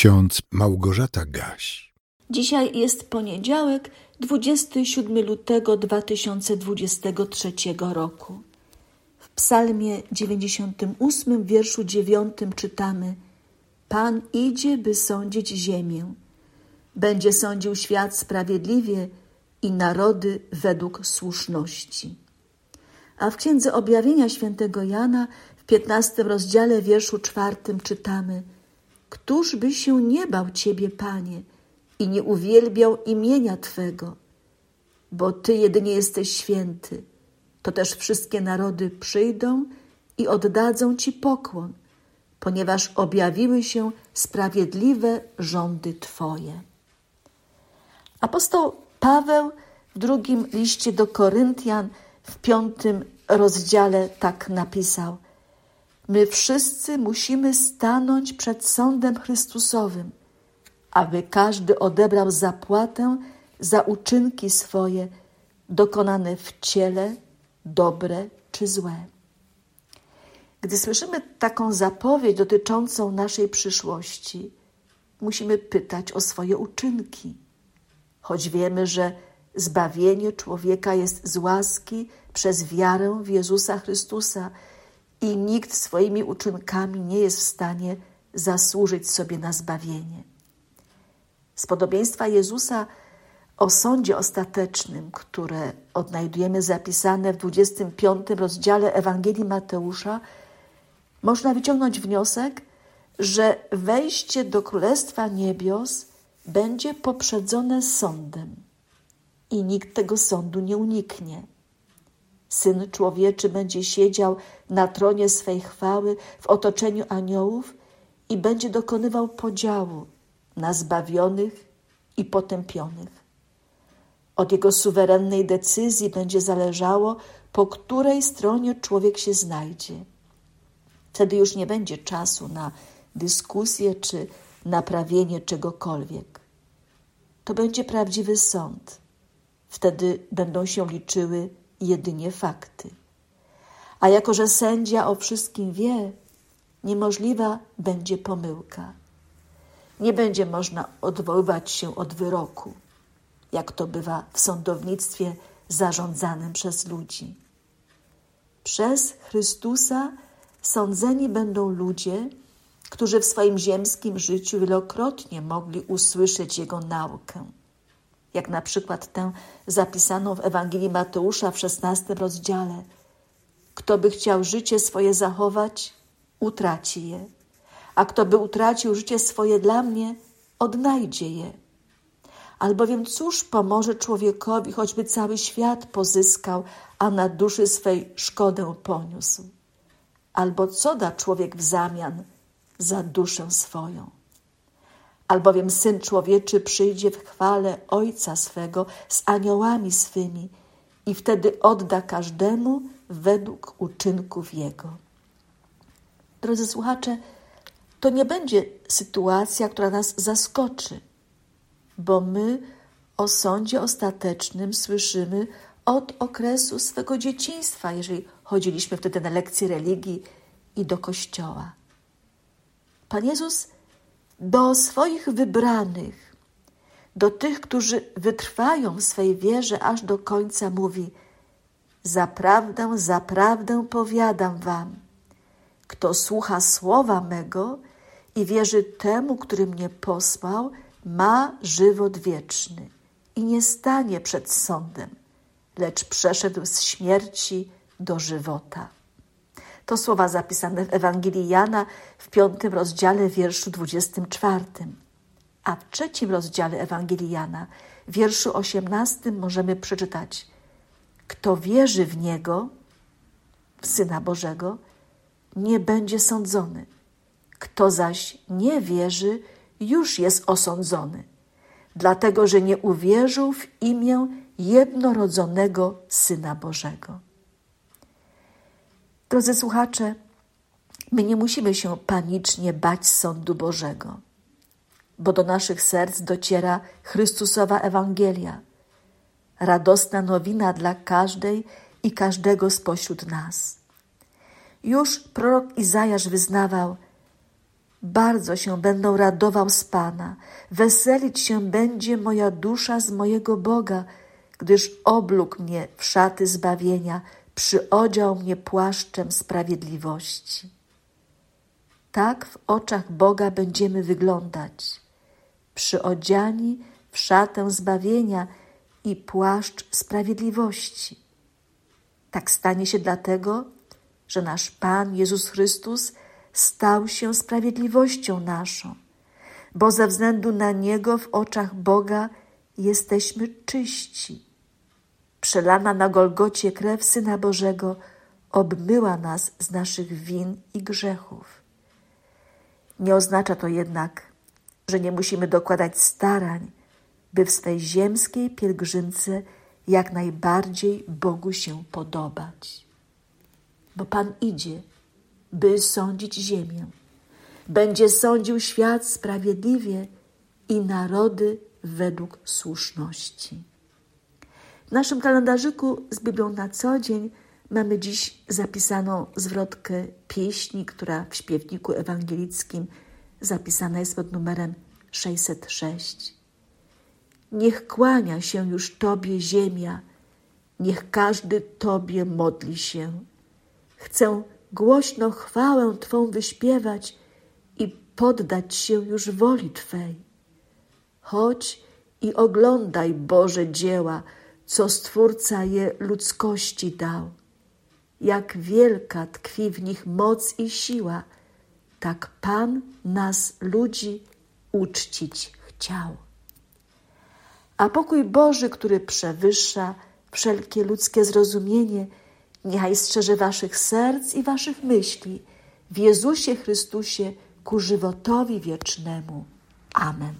ksiądz Małgorzata Gaś. Dzisiaj jest poniedziałek, 27 lutego 2023 roku. W Psalmie 98, wierszu 9 czytamy: Pan idzie, by sądzić ziemię. Będzie sądził świat sprawiedliwie i narody według słuszności. A w Księdze Objawienia świętego Jana w 15 rozdziale wierszu czwartym czytamy: Któż by się nie bał Ciebie, Panie, i nie uwielbiał imienia Twego? Bo Ty jedynie jesteś święty, to też wszystkie narody przyjdą i oddadzą Ci pokłon, ponieważ objawiły się sprawiedliwe rządy Twoje. Apostoł Paweł w drugim liście do Koryntian w piątym rozdziale tak napisał – My wszyscy musimy stanąć przed sądem Chrystusowym, aby każdy odebrał zapłatę za uczynki swoje, dokonane w ciele, dobre czy złe. Gdy słyszymy taką zapowiedź dotyczącą naszej przyszłości, musimy pytać o swoje uczynki. Choć wiemy, że zbawienie człowieka jest z łaski przez wiarę w Jezusa Chrystusa, i nikt swoimi uczynkami nie jest w stanie zasłużyć sobie na zbawienie. Z podobieństwa Jezusa o sądzie ostatecznym, które odnajdujemy zapisane w 25 rozdziale Ewangelii Mateusza, można wyciągnąć wniosek, że wejście do Królestwa Niebios będzie poprzedzone sądem i nikt tego sądu nie uniknie. Syn człowieczy będzie siedział na tronie swej chwały w otoczeniu aniołów i będzie dokonywał podziału na zbawionych i potępionych. Od jego suwerennej decyzji będzie zależało, po której stronie człowiek się znajdzie. Wtedy już nie będzie czasu na dyskusję czy naprawienie czegokolwiek. To będzie prawdziwy sąd. Wtedy będą się liczyły jedynie fakty. A jako, że sędzia o wszystkim wie, niemożliwa będzie pomyłka. Nie będzie można odwoływać się od wyroku, jak to bywa w sądownictwie zarządzanym przez ludzi. Przez Chrystusa sądzeni będą ludzie, którzy w swoim ziemskim życiu wielokrotnie mogli usłyszeć Jego naukę jak na przykład tę zapisaną w Ewangelii Mateusza w szesnastym rozdziale. Kto by chciał życie swoje zachować, utraci je, a kto by utracił życie swoje dla mnie, odnajdzie je. Albowiem cóż pomoże człowiekowi, choćby cały świat pozyskał, a na duszy swej szkodę poniósł? Albo co da człowiek w zamian za duszę swoją? Albowiem Syn Człowieczy przyjdzie w chwale Ojca swego z aniołami swymi i wtedy odda każdemu według uczynków Jego. Drodzy słuchacze, to nie będzie sytuacja, która nas zaskoczy, bo my o sądzie ostatecznym słyszymy od okresu swego dzieciństwa, jeżeli chodziliśmy wtedy na lekcje religii i do kościoła. Pan Jezus do swoich wybranych, do tych, którzy wytrwają w swej wierze aż do końca, mówi: Zaprawdę, zaprawdę powiadam wam, kto słucha słowa mego i wierzy temu, który mnie posłał, ma żywot wieczny i nie stanie przed sądem, lecz przeszedł z śmierci do żywota. To słowa zapisane w Ewangelii Jana w piątym rozdziale, wierszu dwudziestym czwartym. A w trzecim rozdziale Ewangelii Jana, wierszu osiemnastym, możemy przeczytać: Kto wierzy w Niego, w Syna Bożego, nie będzie sądzony. Kto zaś nie wierzy, już jest osądzony, dlatego że nie uwierzył w imię jednorodzonego Syna Bożego. Drodzy słuchacze, my nie musimy się panicznie bać sądu Bożego, bo do naszych serc dociera Chrystusowa Ewangelia, radosna nowina dla każdej i każdego spośród nas. Już prorok Izajasz wyznawał: Bardzo się będą radował z Pana, weselić się będzie moja dusza z mojego Boga, gdyż oblógł mnie w szaty zbawienia, przyodział mnie płaszczem sprawiedliwości. Tak w oczach Boga będziemy wyglądać, przyodziani w szatę zbawienia i płaszcz sprawiedliwości. Tak stanie się dlatego, że nasz Pan Jezus Chrystus stał się sprawiedliwością naszą, bo ze względu na Niego w oczach Boga jesteśmy czyści. Przelana na Golgocie krew Syna Bożego obmyła nas z naszych win i grzechów. Nie oznacza to jednak, że nie musimy dokładać starań, by w swej ziemskiej pielgrzymce jak najbardziej Bogu się podobać. Bo Pan idzie, by sądzić ziemię. Będzie sądził świat sprawiedliwie i narody według słuszności. W naszym kalendarzyku z Biblią na co dzień mamy dziś zapisaną zwrotkę pieśni, która w śpiewniku ewangelickim zapisana jest pod numerem 606. Niech kłania się już Tobie ziemia, niech każdy Tobie modli się. Chcę głośno chwałę Twą wyśpiewać i poddać się już woli Twej. Chodź i oglądaj Boże dzieła, co Stwórca je ludzkości dał. Jak wielka tkwi w nich moc i siła, tak Pan nas, ludzi, uczcić chciał. A pokój Boży, który przewyższa wszelkie ludzkie zrozumienie, niechaj strzeże waszych serc i waszych myśli w Jezusie Chrystusie ku żywotowi wiecznemu. Amen.